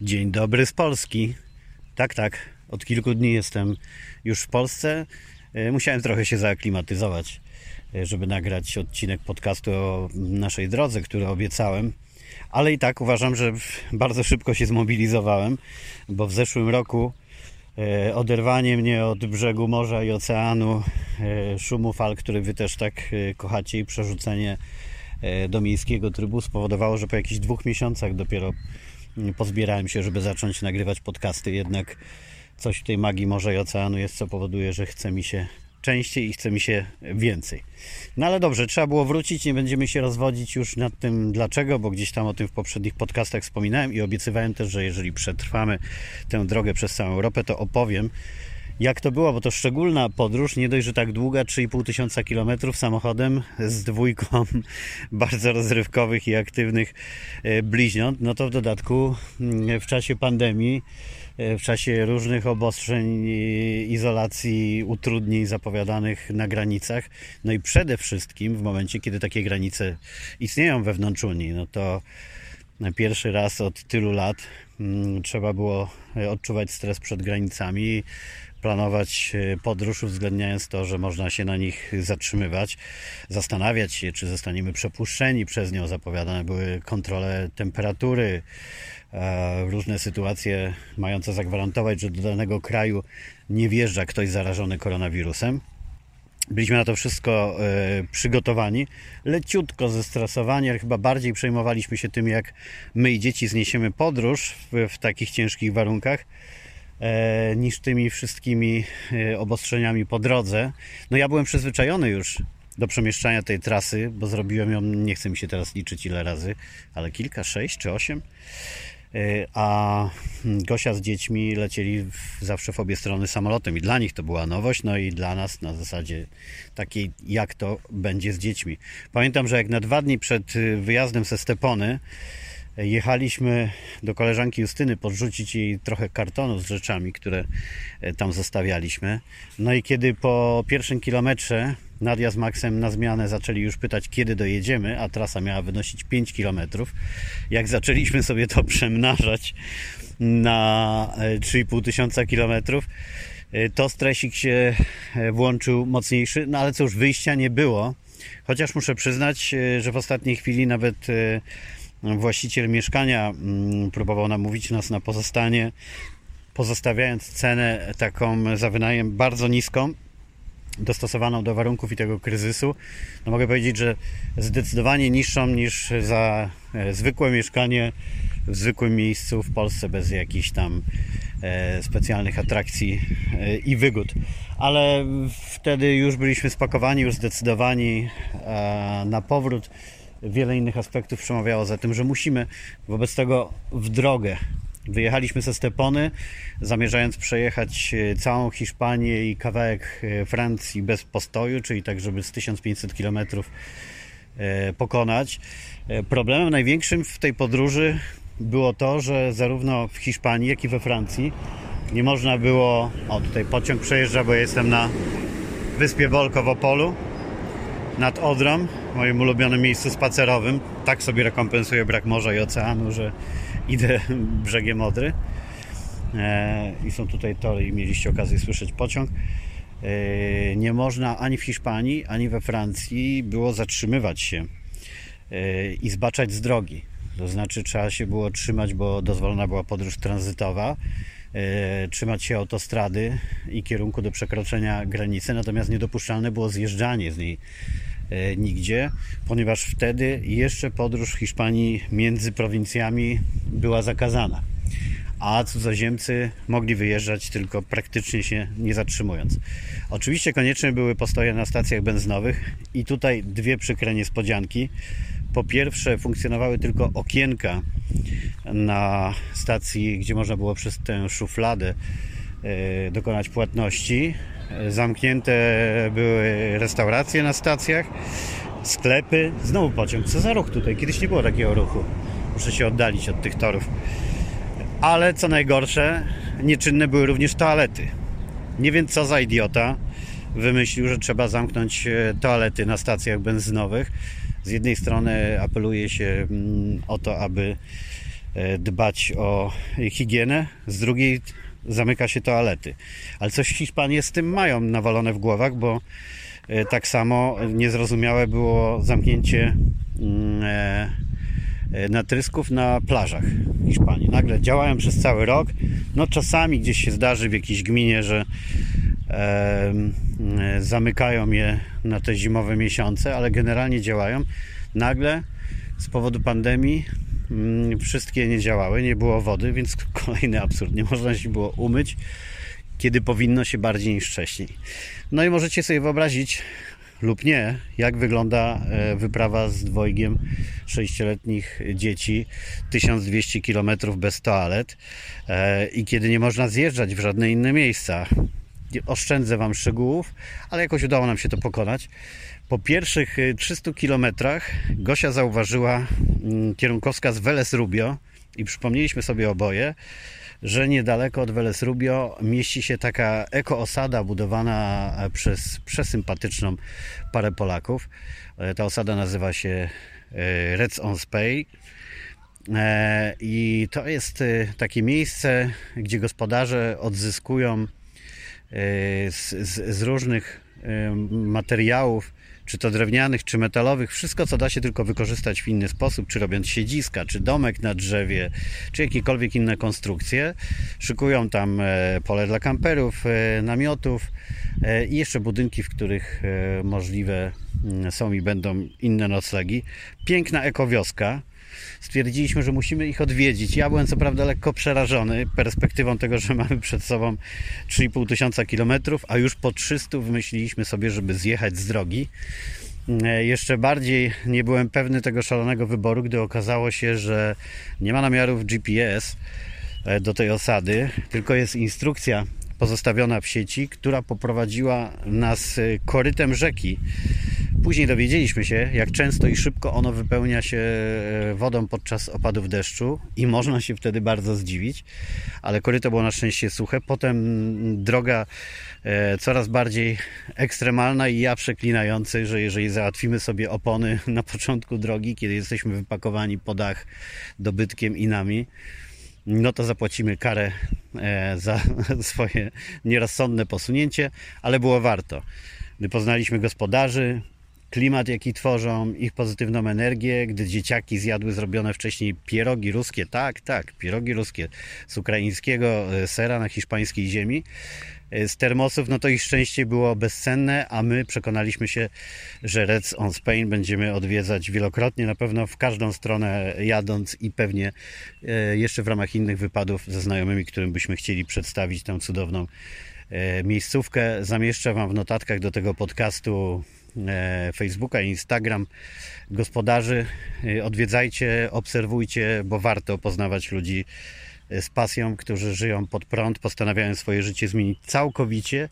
Dzień dobry z Polski. Tak, tak. Od kilku dni jestem już w Polsce. E, Musiałem trochę się zaaklimatyzować, e, żeby nagrać odcinek podcastu o naszej drodze, który obiecałem. Ale i tak uważam, że bardzo szybko się zmobilizowałem, bo w zeszłym roku e, oderwanie mnie od brzegu morza i oceanu, szumu fal, który wy też tak kochacie i przerzucenie do miejskiego trybu spowodowało, że po jakichś dwóch miesiącach dopiero pozbierałem się, żeby zacząć nagrywać podcasty. Jednak coś w tej magii morza i oceanu jest, co powoduje, że chce mi się częściej i chce mi się więcej. No ale dobrze, trzeba było wrócić, nie będziemy się rozwodzić już nad tym dlaczego, bo gdzieś tam o tym w poprzednich podcastach wspominałem i obiecywałem też, że jeżeli przetrwamy tę drogę przez całą Europę, to opowiem, jak to było, bo to szczególna podróż, nie dość, że tak długa, 3,5 tysiąca kilometrów samochodem z dwójką bardzo rozrywkowych i aktywnych e, bliźniąt, no to w dodatku mm, w czasie pandemii, e, w czasie różnych obostrzeń, izolacji, utrudnień zapowiadanych na granicach, no i przede wszystkim w momencie, kiedy takie granice istnieją wewnątrz Unii, no to pierwszy raz od tylu lat mm, trzeba było e, odczuwać stres przed granicami, planować e, podróż, uwzględniając to, że można się na nich zatrzymywać, zastanawiać się, czy zostaniemy przepuszczeni przez nią. Zapowiadane były kontrole temperatury, e, różne sytuacje mające zagwarantować, że do danego kraju nie wjeżdża ktoś zarażony koronawirusem. Byliśmy na to wszystko e, przygotowani, leciutko zestresowani, ale chyba bardziej przejmowaliśmy się tym, jak my i dzieci zniesiemy podróż w, w takich ciężkich warunkach, niż tymi wszystkimi e, obostrzeniami po drodze. No ja byłem przyzwyczajony już do przemieszczania tej trasy, bo zrobiłem ją, nie chcę mi się teraz liczyć ile razy, ale kilka, sześć czy osiem. E, A Gosia z dziećmi lecieli zawsze w obie strony samolotem i dla nich to była nowość, no i dla nas na zasadzie takiej, jak to będzie z dziećmi. Pamiętam, że jak na dwa dni przed wyjazdem ze Stepony e, jechaliśmy do koleżanki Justyny podrzucić jej trochę kartonów z rzeczami, które e, tam zostawialiśmy. No i kiedy po pierwszym kilometrze Nadia z Maxem na zmianę zaczęli już pytać, kiedy dojedziemy, a trasa miała wynosić 5 km. Jak zaczęliśmy sobie to przemnażać na e, 3,5 tysiąca kilometrów, e, to stresik się e, włączył mocniejszy, no ale cóż, wyjścia nie było. Chociaż muszę przyznać, e, że w ostatniej chwili nawet e, właściciel mieszkania mm, próbował namówić nas na pozostanie, pozostawiając cenę taką za wynajem bardzo niską, dostosowaną do warunków i tego kryzysu. No mogę powiedzieć, że zdecydowanie niższą niż za e, zwykłe mieszkanie w zwykłym miejscu w Polsce bez jakichś tam e, specjalnych atrakcji e, i wygód. Ale wtedy już byliśmy spakowani, już zdecydowani na powrót. Wiele innych aspektów przemawiało za tym, że musimy wobec tego w drogę. Wyjechaliśmy ze Stepony, zamierzając przejechać e, całą Hiszpanię i kawałek e, Francji bez postoju, czyli tak, żeby z 1500 km e, pokonać. Problemem największym w tej podróży było to, że zarówno w Hiszpanii, jak i we Francji nie można było. O, tutaj pociąg przejeżdża, bo jestem na wyspie Wolko w Opolu nad Odrą, moim ulubionym miejscu spacerowym. Tak sobie rekompensuję brak morza i oceanu, że idę brzegiem Odry. E, I są tutaj tory i mieliście okazję słyszeć pociąg. E, nie można ani w Hiszpanii, ani we Francji było zatrzymywać się e, i zbaczać z drogi. To znaczy trzeba się było trzymać, bo dozwolona była podróż tranzytowa, trzymać się autostrady i kierunku do przekroczenia granicy, natomiast niedopuszczalne było zjeżdżanie z niej e, nigdzie, ponieważ wtedy jeszcze podróż Hiszpanii między prowincjami była zakazana. A cudzoziemcy mogli wyjeżdżać tylko praktycznie się nie zatrzymując. Oczywiście konieczne były postoje na stacjach benzynowych i tutaj dwie przykre niespodzianki. Po pierwsze, funkcjonowały tylko okienka na stacji, gdzie można było przez tę szufladę e, dokonać płatności. Zamknięte były restauracje na stacjach, sklepy. Znowu pociąg. Co za ruch tutaj? Kiedyś nie było takiego ruchu. Muszę się oddalić od tych torów. Ale co najgorsze, nieczynne były również toalety. Nie wiem co za idiota wymyślił, że trzeba zamknąć e, toalety na stacjach benzynowych. Z jednej strony apeluje się mm, o to, aby e, dbać o higienę, z drugiej zamyka się toalety. Ale coś Hiszpanie z tym mają nawalone w głowach, bo e, tak samo niezrozumiałe było zamknięcie mm, e, natrysków na plażach Hiszpanii. Nagle działają przez cały rok. No czasami gdzieś się zdarzy w jakiejś gminie, że zamykają je na te zimowe miesiące, ale generalnie działają. Nagle z powodu pandemii mm, wszystkie nie działały, nie było wody, więc kolejny absurd. Nie można się było umyć, kiedy powinno się bardziej niż wcześniej. No i możecie sobie wyobrazić, lub nie, jak wygląda e, wyprawa z dwojgiem sześcioletnich dzieci 1200 km bez toalet e, i kiedy nie można zjeżdżać w żadne inne miejsca. Oszczędzę Wam szczegółów, ale jakoś udało nam się to pokonać. Po pierwszych 300 y, kilometrach Gosia zauważyła mm, kierunkowskaz Veles Rubio i przypomnieliśmy sobie oboje, że niedaleko od Veles Rubio mieści się taka eko-osada budowana e, przez przesympatyczną parę Polaków. E, ta osada nazywa się e, Reds on Spey. I to jest takie miejsce, gdzie gospodarze odzyskują z, z, z różnych materiałów czy to drewnianych, czy metalowych, wszystko co da się tylko wykorzystać w inny sposób, czy robiąc siedziska, czy domek na drzewie, czy jakiekolwiek inne konstrukcje. Szykują tam e, pole dla kamperów, e, namiotów e, i jeszcze budynki, w których możliwe mm, są i będą inne noclegi. Piękna ekowioska stwierdziliśmy, że musimy ich odwiedzić. Ja byłem co prawda lekko przerażony perspektywą tego, że mamy przed sobą 3,5 tysiąca kilometrów, a już po 300 wymyśliliśmy sobie, żeby zjechać z drogi. E, jeszcze bardziej nie byłem pewny tego szalonego wyboru, gdy okazało się, że nie ma namiarów GPS e, do tej osady, tylko jest instrukcja pozostawiona w sieci, która poprowadziła nas e, korytem rzeki Później dowiedzieliśmy się, jak często i szybko ono wypełnia się e, wodą podczas opadów deszczu i można się wtedy bardzo zdziwić, ale koryto było na szczęście suche. Potem droga e, coraz bardziej ekstremalna i ja przeklinający, że jeżeli załatwimy sobie opony na początku drogi, kiedy jesteśmy wypakowani po dach dobytkiem i nami, no to zapłacimy karę e, za swoje nierozsądne posunięcie, ale było warto. Gdy poznaliśmy gospodarzy, klimat, jaki tworzą, ich pozytywną energię, gdy dzieciaki zjadły zrobione wcześniej pierogi ruskie, tak, tak, pierogi ruskie. Z ukraińskiego e, sera na hiszpańskiej ziemi, e, z termosów, no to ich szczęście było bezcenne, a my przekonaliśmy się, że Reds on Spain będziemy odwiedzać wielokrotnie, na pewno w każdą stronę jadąc i pewnie e, jeszcze w ramach innych wypadów ze znajomymi, którym byśmy chcieli przedstawić tę cudowną miejscówkę. Zamieszczę Wam w notatkach do tego podcastu Facebooka i Instagram gospodarzy. E, odwiedzajcie, obserwujcie, bo warto poznawać ludzi e, z pasją, którzy żyją pod prąd, postanawiają swoje życie zmienić całkowicie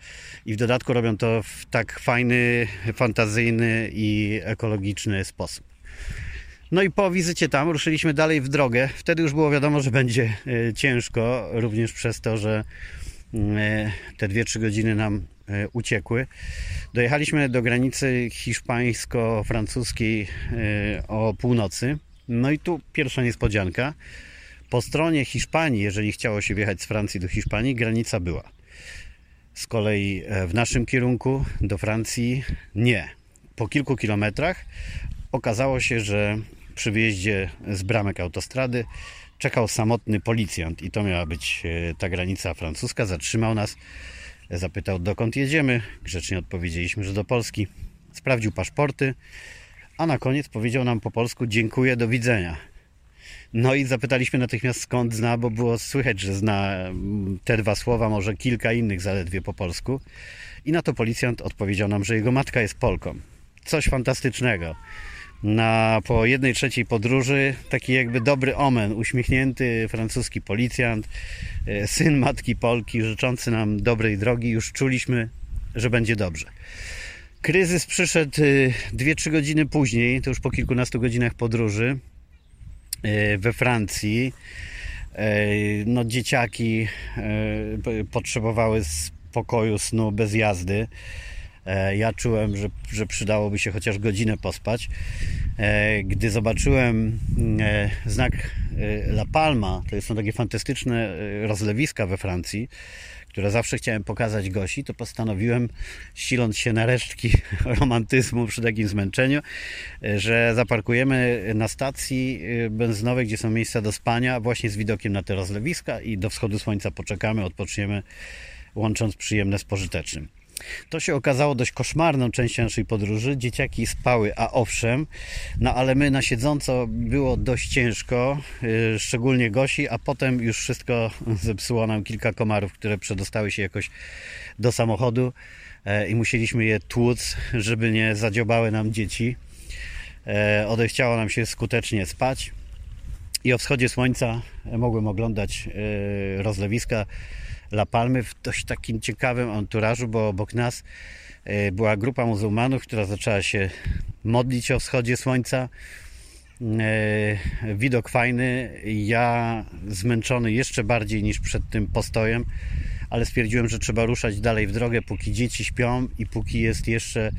i w dodatku robią to w tak fajny, fantazyjny i ekologiczny sposób. No i po wizycie tam ruszyliśmy dalej w drogę. Wtedy już było wiadomo, że będzie ciężko, również przez to, że te 2-3 godziny nam E, uciekły. Dojechaliśmy do granicy hiszpańsko-francuskiej e, o północy. No i tu pierwsza niespodzianka. Po stronie Hiszpanii, jeżeli chciało się wjechać z Francji do Hiszpanii, granica była. Z kolei e, w naszym kierunku do Francji nie. Po kilku kilometrach okazało się, że przy wyjeździe z bramek autostrady czekał samotny policjant i to miała być ta granica francuska. Zatrzymał nas Zapytał, dokąd jedziemy. Grzecznie odpowiedzieliśmy, że do Polski. Sprawdził paszporty, a na koniec powiedział nam po polsku: Dziękuję, do widzenia. No i zapytaliśmy natychmiast skąd zna, bo było słychać, że zna te dwa słowa, może kilka innych zaledwie po polsku. I na to policjant odpowiedział nam, że jego matka jest Polką. Coś fantastycznego na po jednej trzeciej podróży taki jakby dobry omen, uśmiechnięty francuski policjant, e, syn matki Polki, życzący nam dobrej drogi, już czuliśmy, że będzie dobrze. Kryzys przyszedł 2-3 e, godziny później, to już po kilkunastu godzinach podróży e, we Francji. No, dzieciaki potrzebowały spokoju, snu bez jazdy. E, ja czułem, że, że przydałoby się chociaż godzinę pospać. E, gdy zobaczyłem e, znak La Palma, to są takie fantastyczne rozlewiska we Francji, które zawsze chciałem pokazać Gosi, to postanowiłem, siląc się na resztki romantyzmu przy takim zmęczeniu, że zaparkujemy na stacji benzynowej, gdzie są miejsca do spania, właśnie z widokiem na te rozlewiska i do wschodu słońca poczekamy, odpoczniemy, łącząc przyjemne z pożytecznym. To się okazało dość koszmarną częścią naszej podróży. Dzieciaki spały, a owszem, no ale my na siedząco było dość ciężko, yy, szczególnie Gosi, a potem już wszystko zepsuło nam kilka komarów, które przedostały się jakoś do samochodu e, i musieliśmy je tłuc, żeby nie zadziobały nam dzieci. E, odechciało nam się skutecznie spać i o wschodzie słońca mogłem oglądać e, rozlewiska La Palmy w dość takim ciekawym anturażu, bo obok nas e, była grupa muzułmanów, która zaczęła się modlić o wschodzie słońca. E, widok fajny. Ja zmęczony jeszcze bardziej niż przed tym postojem, ale stwierdziłem, że trzeba ruszać dalej w drogę, póki dzieci śpią i póki jest jeszcze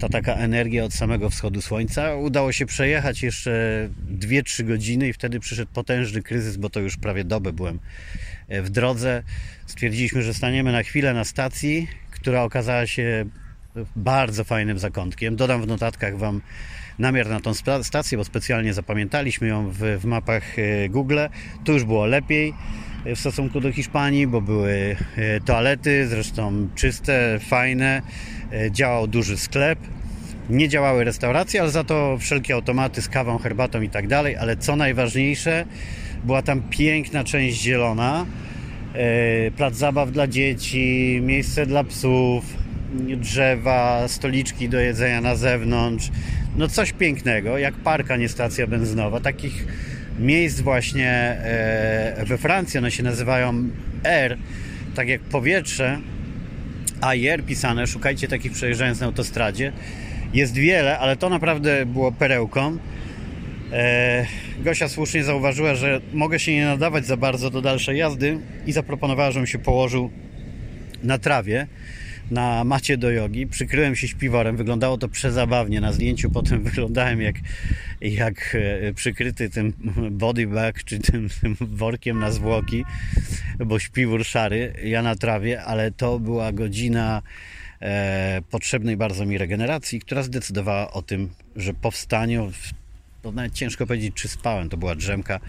ta taka energia od samego wschodu słońca. Udało się przejechać jeszcze 2-3 godziny i wtedy przyszedł potężny kryzys, bo to już prawie dobę byłem w drodze. Stwierdziliśmy, że staniemy na chwilę na stacji, która okazała się bardzo fajnym zakątkiem. Dodam w notatkach Wam namiar na tą stację, bo specjalnie zapamiętaliśmy ją w, w mapach e, Google. Tu już było lepiej w stosunku do Hiszpanii, bo były e, toalety, zresztą czyste, fajne. E, działał duży sklep. Nie działały restauracje, ale za to wszelkie automaty z kawą, herbatą i tak dalej. Ale co najważniejsze, była tam piękna część zielona, e, plac zabaw dla dzieci, miejsce dla psów, drzewa, stoliczki do jedzenia na zewnątrz. No coś pięknego, jak park, a nie stacja benzynowa. Takich miejsc właśnie e, we Francji, one się nazywają air, tak jak powietrze, air pisane, szukajcie takich przejeżdżając na autostradzie. Jest wiele, ale to naprawdę było perełką. E, Gosia słusznie zauważyła, że mogę się nie nadawać za bardzo do dalszej jazdy i zaproponowała, żebym się położył na trawie, na macie do jogi. Przykryłem się śpiworem, wyglądało to przezabawnie. Na zdjęciu potem wyglądałem jak, jak e, przykryty tym bodybag, czy tym, tym workiem na zwłoki, bo śpiwór szary, ja na trawie, ale to była godzina e, potrzebnej bardzo mi regeneracji, która zdecydowała o tym, że po wstaniu w to nawet ciężko powiedzieć, czy spałem, to była drzemka.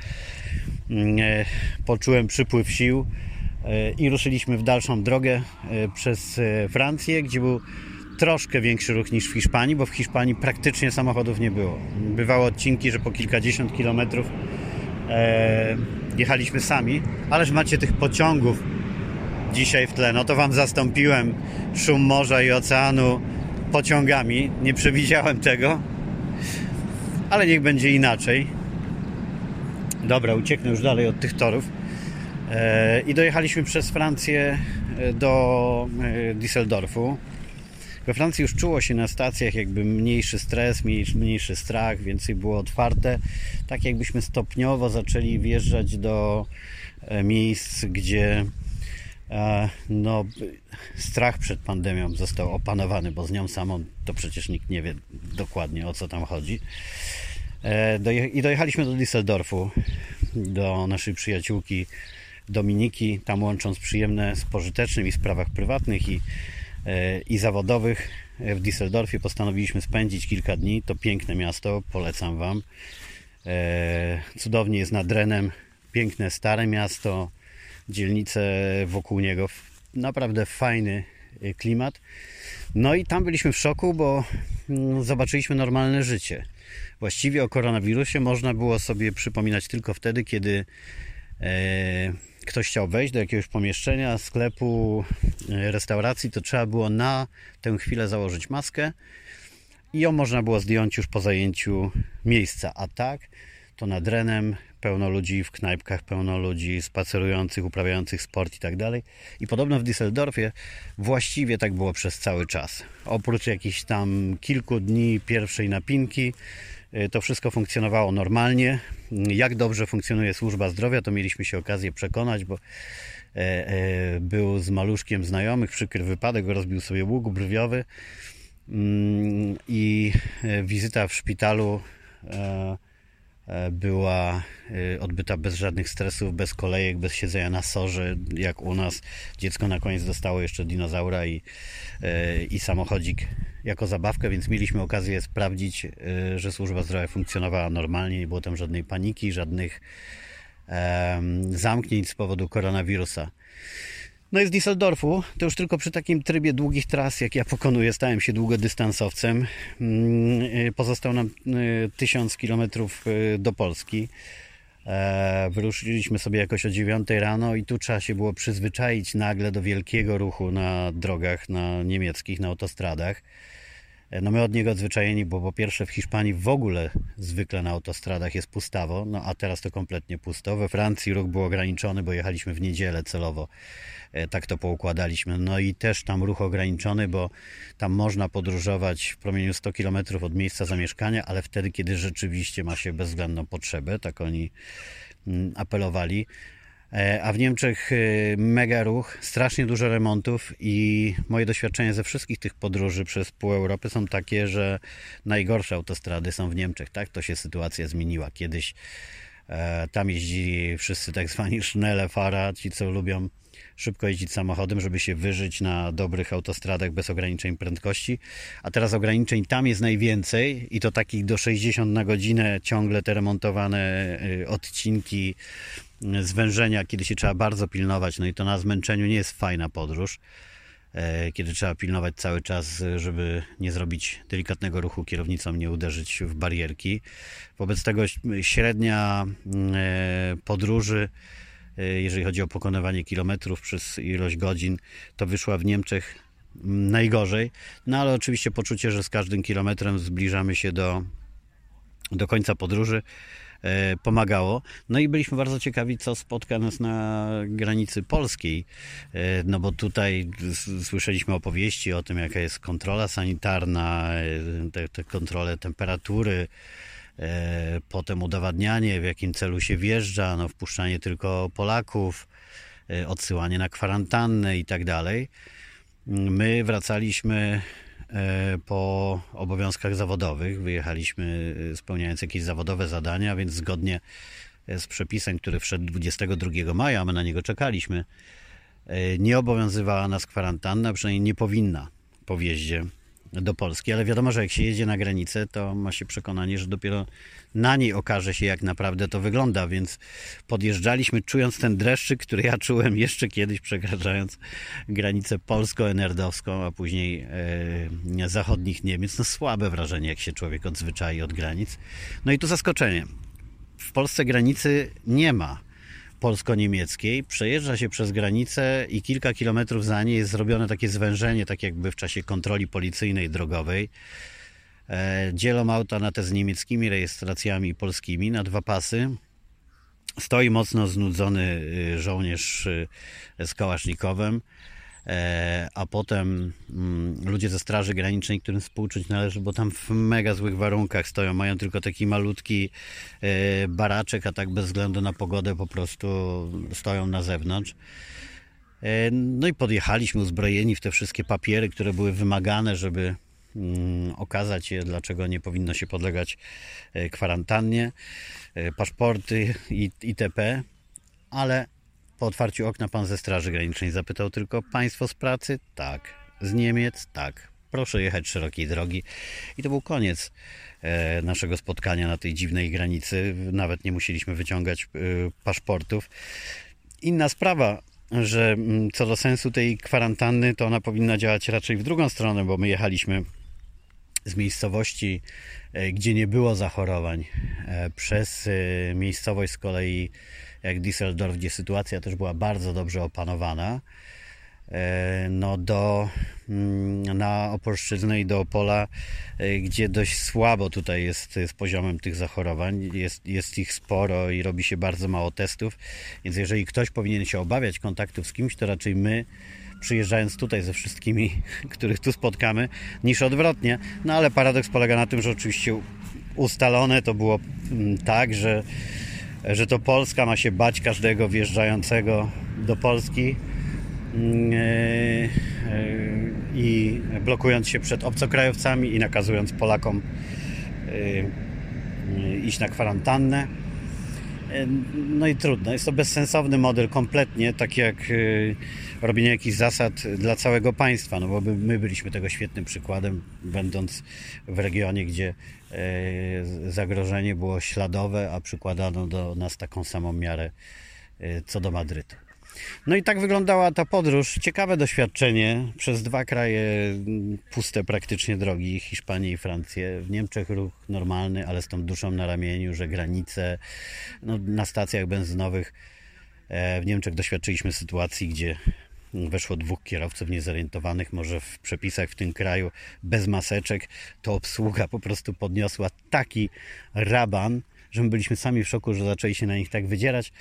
Mm, e, poczułem przypływ sił i ruszyliśmy w dalszą drogę e, przez Francję, gdzie był troszkę większy ruch niż w Hiszpanii, bo w Hiszpanii praktycznie samochodów nie było. Bywały odcinki, że po kilkadziesiąt kilometrów jechaliśmy sami, ależ macie tych pociągów dzisiaj w tle. No to Wam zastąpiłem szum morza i oceanu pociągami. Nie przewidziałem tego ale niech będzie inaczej. Dobra, ucieknę już dalej od tych torów. E, I dojechaliśmy przez Francję e, do e, Düsseldorfu. We Francji już czuło się na stacjach jakby mniejszy stres, mniejszy strach, więcej było otwarte. Tak jakbyśmy stopniowo zaczęli wjeżdżać do miejsc, gdzie no, strach przed pandemią został opanowany, bo z nią samą to przecież nikt nie wie dokładnie o co tam chodzi. I dojechaliśmy do Düsseldorfu, do naszej przyjaciółki Dominiki, tam łącząc przyjemne z pożytecznym i w sprawach prywatnych i, e, i zawodowych. W Düsseldorfie postanowiliśmy spędzić kilka dni. To piękne miasto, polecam Wam. E, cudownie jest nad Renem, piękne stare miasto, dzielnice wokół niego. Naprawdę fajny klimat. No i tam byliśmy w szoku, bo mm, zobaczyliśmy normalne życie. Właściwie o koronawirusie można było sobie przypominać tylko wtedy, kiedy e, ktoś chciał wejść do jakiegoś pomieszczenia, sklepu, e, restauracji, to trzeba było na tę chwilę założyć maskę i ją można było zdjąć już po zajęciu miejsca. A tak, to nad Renem pełno ludzi w knajpkach, pełno ludzi spacerujących, uprawiających sport i tak dalej. I podobno w Düsseldorfie właściwie tak było przez cały czas. Oprócz jakichś tam kilku dni pierwszej napinki, to wszystko funkcjonowało normalnie. Jak dobrze funkcjonuje służba zdrowia, to mieliśmy się okazję przekonać, bo e, e, był z maluszkiem znajomych, przykry wypadek, rozbił sobie łuk brwiowy mm, i e, wizyta w szpitalu była e, odbyta bez żadnych stresów, bez kolejek, bez siedzenia na sorze, jak u nas. Dziecko na koniec dostało jeszcze dinozaura i, e, i samochodzik jako zabawkę, więc mieliśmy okazję sprawdzić, e, że służba zdrowia funkcjonowała normalnie, nie było tam żadnej paniki, żadnych zamknięć z powodu koronawirusa. No i z Düsseldorfu, to już tylko przy takim trybie długich tras, jak ja pokonuję, stałem się długodystansowcem. Mm, y, Pozostał nam y, 1000 km do Polski. E, Wyruszyliśmy sobie jakoś o 9 rano i tu trzeba się było przyzwyczaić nagle do wielkiego ruchu na drogach na niemieckich, na autostradach. No my od niego odzwyczajeni, bo po pierwsze w Hiszpanii w ogóle zwykle na autostradach jest pustawo, no a teraz to kompletnie pusto. We Francji ruch był ograniczony, bo jechaliśmy w niedzielę celowo. E, Tak to poukładaliśmy. No i też tam ruch ograniczony, bo tam można podróżować w promieniu 100 km od miejsca zamieszkania, ale wtedy, kiedy rzeczywiście ma się bezwzględną potrzebę, tak oni mm, apelowali. E, A w Niemczech e, mega ruch, strasznie dużo remontów i moje doświadczenia ze wszystkich tych podróży przez pół Europy są takie, że najgorsze autostrady są w Niemczech. Tak to się sytuacja zmieniła. Kiedyś e, tam jeździli wszyscy tak zwani Schnellefahrer, ci co lubią szybko jeździć samochodem, żeby się wyżyć na dobrych autostradach bez ograniczeń prędkości. A teraz ograniczeń tam jest najwięcej i to takich do 60 na godzinę ciągle te remontowane y, odcinki zwężenia, kiedy się trzeba bardzo pilnować. No i to na zmęczeniu nie jest fajna podróż, e, kiedy trzeba pilnować cały czas, żeby nie zrobić delikatnego ruchu kierownicą, nie uderzyć w barierki. Wobec tego średnia e, podróży e, jeżeli chodzi o pokonywanie kilometrów przez ilość godzin, to wyszła w Niemczech mm, najgorzej. No ale oczywiście poczucie, że z każdym kilometrem zbliżamy się do, do końca podróży, pomagało. No i byliśmy bardzo ciekawi, co spotka nas na granicy polskiej. E, No bo tutaj słyszeliśmy opowieści o tym, jaka jest kontrola sanitarna, e, te, te kontrole temperatury, e, potem udowadnianie, w jakim celu się wjeżdża, no, wpuszczanie tylko Polaków, e, odsyłanie na kwarantannę i tak dalej. My wracaliśmy e, po obowiązkach zawodowych, wyjechaliśmy e, spełniając jakieś zawodowe zadania, więc zgodnie e, z przepisem, który wszedł 22 maja, my na niego czekaliśmy, e, nie obowiązywała nas kwarantanna, przynajmniej nie powinna po wjeździe do Polski, ale wiadomo, że jak się jedzie na granicę, to ma się przekonanie, że dopiero na niej okaże się, jak naprawdę to wygląda, więc podjeżdżaliśmy czując ten dreszczyk, który ja czułem jeszcze kiedyś przekraczając granicę polsko-enerdowską, a później e, zachodnich Niemiec. No słabe wrażenie, jak się człowiek odzwyczai od granic. No i tu zaskoczenie. W Polsce granicy nie ma polsko-niemieckiej, przejeżdża się przez granicę i kilka kilometrów za niej jest zrobione takie zwężenie, tak jakby w czasie kontroli policyjnej drogowej. E, dzielą auta na te z niemieckimi rejestracjami polskimi na dwa pasy. Stoi mocno znudzony y, żołnierz y, z kałasznikowem, a potem mm, ludzie ze Straży Granicznej, którym współczuć należy, bo tam w mega złych warunkach stoją. Mają tylko taki malutki e, baraczek, a tak bez względu na pogodę po prostu stoją na zewnątrz. E, No i podjechaliśmy uzbrojeni w te wszystkie papiery, które były wymagane, żeby mm, okazać je, dlaczego nie powinno się podlegać e, kwarantannie, e, paszporty i- itp. Ale po otwarciu okna pan ze Straży Granicznej zapytał tylko: Państwo z pracy? Tak. Z Niemiec? Tak. Proszę jechać szerokiej drogi. I to był koniec e, naszego spotkania na tej dziwnej granicy. Nawet nie musieliśmy wyciągać e, paszportów. Inna sprawa, że mm, co do sensu tej kwarantanny, to ona powinna działać raczej w drugą stronę, bo my jechaliśmy z miejscowości, e, gdzie nie było zachorowań, przez miejscowość z kolei jak Düsseldorf, gdzie sytuacja też była bardzo dobrze opanowana, e, no do, mm, na Opolszczyznę i do Opola, e, gdzie dość słabo tutaj jest z poziomem tych zachorowań. Jest, jest ich sporo i robi się bardzo mało testów, więc jeżeli ktoś powinien się obawiać kontaktów z kimś, to raczej my, przyjeżdżając tutaj ze wszystkimi, których tu spotkamy, niż odwrotnie. No ale paradoks polega na tym, że oczywiście ustalone to było mm, tak, że, że to Polska ma się bać każdego wjeżdżającego do Polski mm, e, e, i blokując się przed obcokrajowcami i nakazując Polakom iść na kwarantannę. No i trudno. Jest to bezsensowny model kompletnie, tak jak robienie jakichś zasad dla całego państwa, no bo my byliśmy tego świetnym przykładem, będąc w regionie, gdzie zagrożenie było śladowe, a przykładano do nas taką samą miarę co do Madrytu. No i tak wyglądała ta podróż. Ciekawe doświadczenie przez dwa kraje puste praktycznie drogi, Hiszpanię i Francję. W Niemczech ruch normalny, ale z tą duszą na ramieniu, że granice no, na stacjach benzynowych e, w Niemczech doświadczyliśmy sytuacji, gdzie weszło dwóch kierowców niezorientowanych, może w przepisach w tym kraju bez maseczek, to obsługa po prostu podniosła taki raban, że my byliśmy sami w szoku, że zaczęli się na nich tak wydzierać,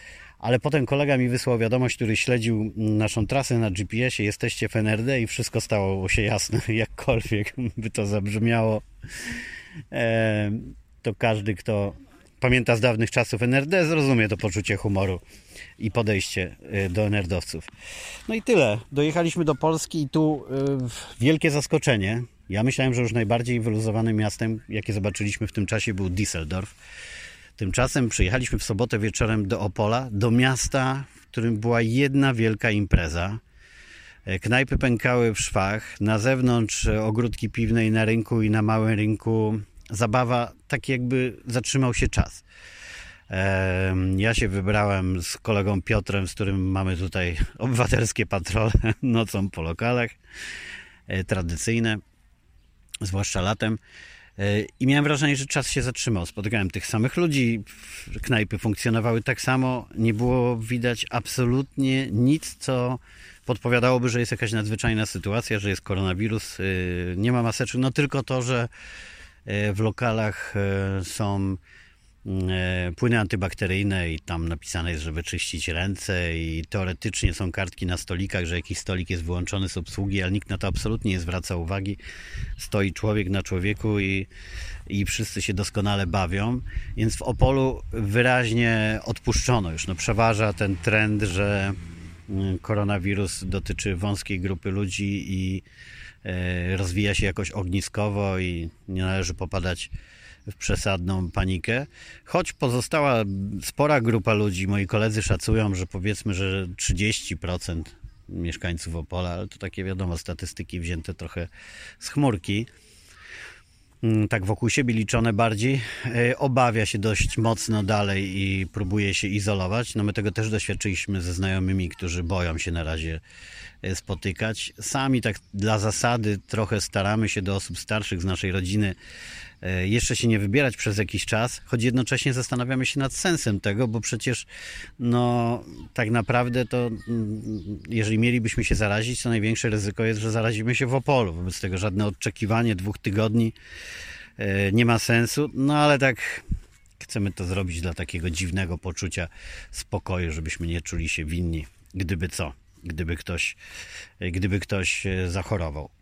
ale potem kolega mi wysłał wiadomość, który śledził naszą trasę na GPS-ie, jesteście w NRD i wszystko stało się jasne, jakkolwiek by to zabrzmiało. To każdy, kto pamięta z dawnych czasów NRD, zrozumie to poczucie humoru i podejście e, do nerdowców. No i tyle. Dojechaliśmy do Polski i tu e, wielkie zaskoczenie. Ja myślałem, że już najbardziej wyluzowanym miastem, jakie zobaczyliśmy w tym czasie, był Düsseldorf. Tymczasem przyjechaliśmy w sobotę wieczorem do Opola, do miasta, w którym była jedna wielka impreza. E, knajpy pękały w szwach, na zewnątrz ogródki piwne i na rynku i na małym rynku zabawa, tak jakby zatrzymał się czas. Ja się wybrałem z kolegą Piotrem, z którym mamy tutaj obywatelskie patrole nocą po lokalach, e, tradycyjne, zwłaszcza latem. E, I miałem wrażenie, że czas się zatrzymał. Spotykałem tych samych ludzi, knajpy funkcjonowały tak samo. Nie było widać absolutnie nic, co podpowiadałoby, że jest jakaś nadzwyczajna sytuacja, że jest koronawirus, e, nie ma maseczek. No tylko to, że w lokalach są E, płyny antybakteryjne i tam napisane jest, żeby czyścić ręce i teoretycznie są kartki na stolikach, że jakiś stolik jest wyłączony z obsługi, ale nikt na to absolutnie nie zwraca uwagi. Stoi człowiek na człowieku i, i wszyscy się doskonale bawią, więc w Opolu wyraźnie odpuszczono już. No, przeważa ten trend, że mm, koronawirus dotyczy wąskiej grupy ludzi i e, rozwija się jakoś ogniskowo i nie należy popadać w przesadną panikę, choć pozostała spora grupa ludzi, moi koledzy szacują, że powiedzmy, że 30% mieszkańców Opola, ale to takie wiadomo, statystyki wzięte trochę z chmurki, mm, tak wokół siebie liczone bardziej, e, obawia się dość mocno dalej i próbuje się izolować. No my tego też doświadczyliśmy ze znajomymi, którzy boją się na razie e, spotykać. Sami tak dla zasady trochę staramy się do osób starszych z naszej rodziny jeszcze się nie wybierać przez jakiś czas, choć jednocześnie zastanawiamy się nad sensem tego, bo przecież no tak naprawdę to mm, jeżeli mielibyśmy się zarazić, to największe ryzyko jest, że zarazimy się w Opolu. Wobec tego żadne odczekiwanie dwóch tygodni e, nie ma sensu, no ale tak chcemy to zrobić dla takiego dziwnego poczucia spokoju, żebyśmy nie czuli się winni, gdyby co, gdyby ktoś, gdyby ktoś e, zachorował.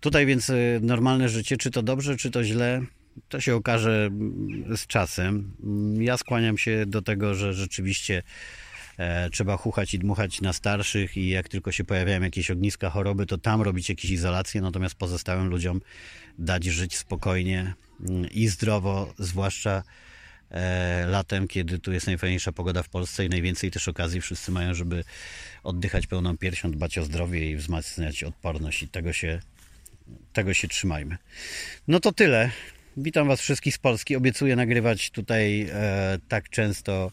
Tutaj więc y, normalne życie, czy to dobrze, czy to źle, to się okaże mm, z czasem. Mm, ja skłaniam się do tego, że rzeczywiście e, trzeba chuchać i dmuchać na starszych i jak tylko się pojawiają jakieś ogniska choroby, to tam robić jakieś izolacje, natomiast pozostałym ludziom dać żyć spokojnie mm, i zdrowo, zwłaszcza e, latem, kiedy tu jest najfajniejsza pogoda w Polsce i najwięcej też okazji wszyscy mają, żeby oddychać pełną piersią, dbać o zdrowie i wzmacniać odporność i tego się tego się trzymajmy. No to tyle. Witam Was wszystkich z Polski. Obiecuję nagrywać tutaj e, tak często,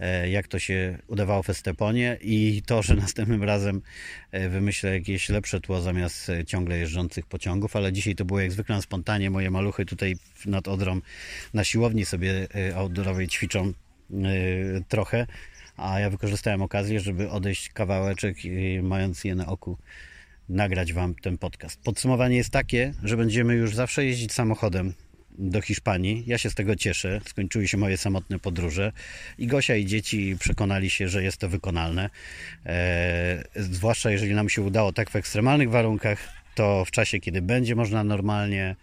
e, jak to się udawało w Esteponie i to, że następnym razem e, wymyślę jakieś lepsze tło zamiast e, ciągle jeżdżących pociągów, ale dzisiaj to było jak zwykle na spontanie. Moje maluchy tutaj nad Odrą na siłowni sobie e, outdoorowej ćwiczą e, trochę, a ja wykorzystałem okazję, żeby odejść kawałeczek mając je na oku nagrać Wam ten podcast. Podsumowanie jest takie, że będziemy już zawsze jeździć samochodem do Hiszpanii. Ja się z tego cieszę. Skończyły się moje samotne podróże i Gosia i dzieci przekonali się, że jest to wykonalne. Eee, zwłaszcza jeżeli nam się udało tak w ekstremalnych warunkach, to w czasie, kiedy będzie można normalnie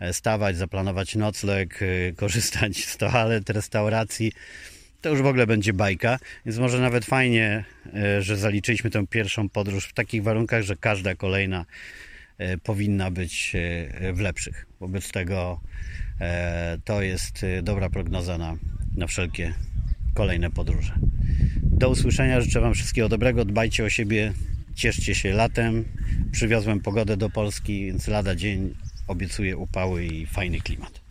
e, stawać, zaplanować nocleg, e, korzystać z toalet, restauracji, to już w ogóle będzie bajka, więc może nawet fajnie, e, że zaliczyliśmy tę pierwszą podróż w takich warunkach, że każda kolejna e, powinna być e, w lepszych. Wobec tego to jest dobra prognoza na, na wszelkie kolejne podróże. Do usłyszenia, życzę Wam wszystkiego dobrego, dbajcie o siebie, cieszcie się latem. Przywiozłem pogodę do Polski, więc lada dzień obiecuję upały i fajny klimat.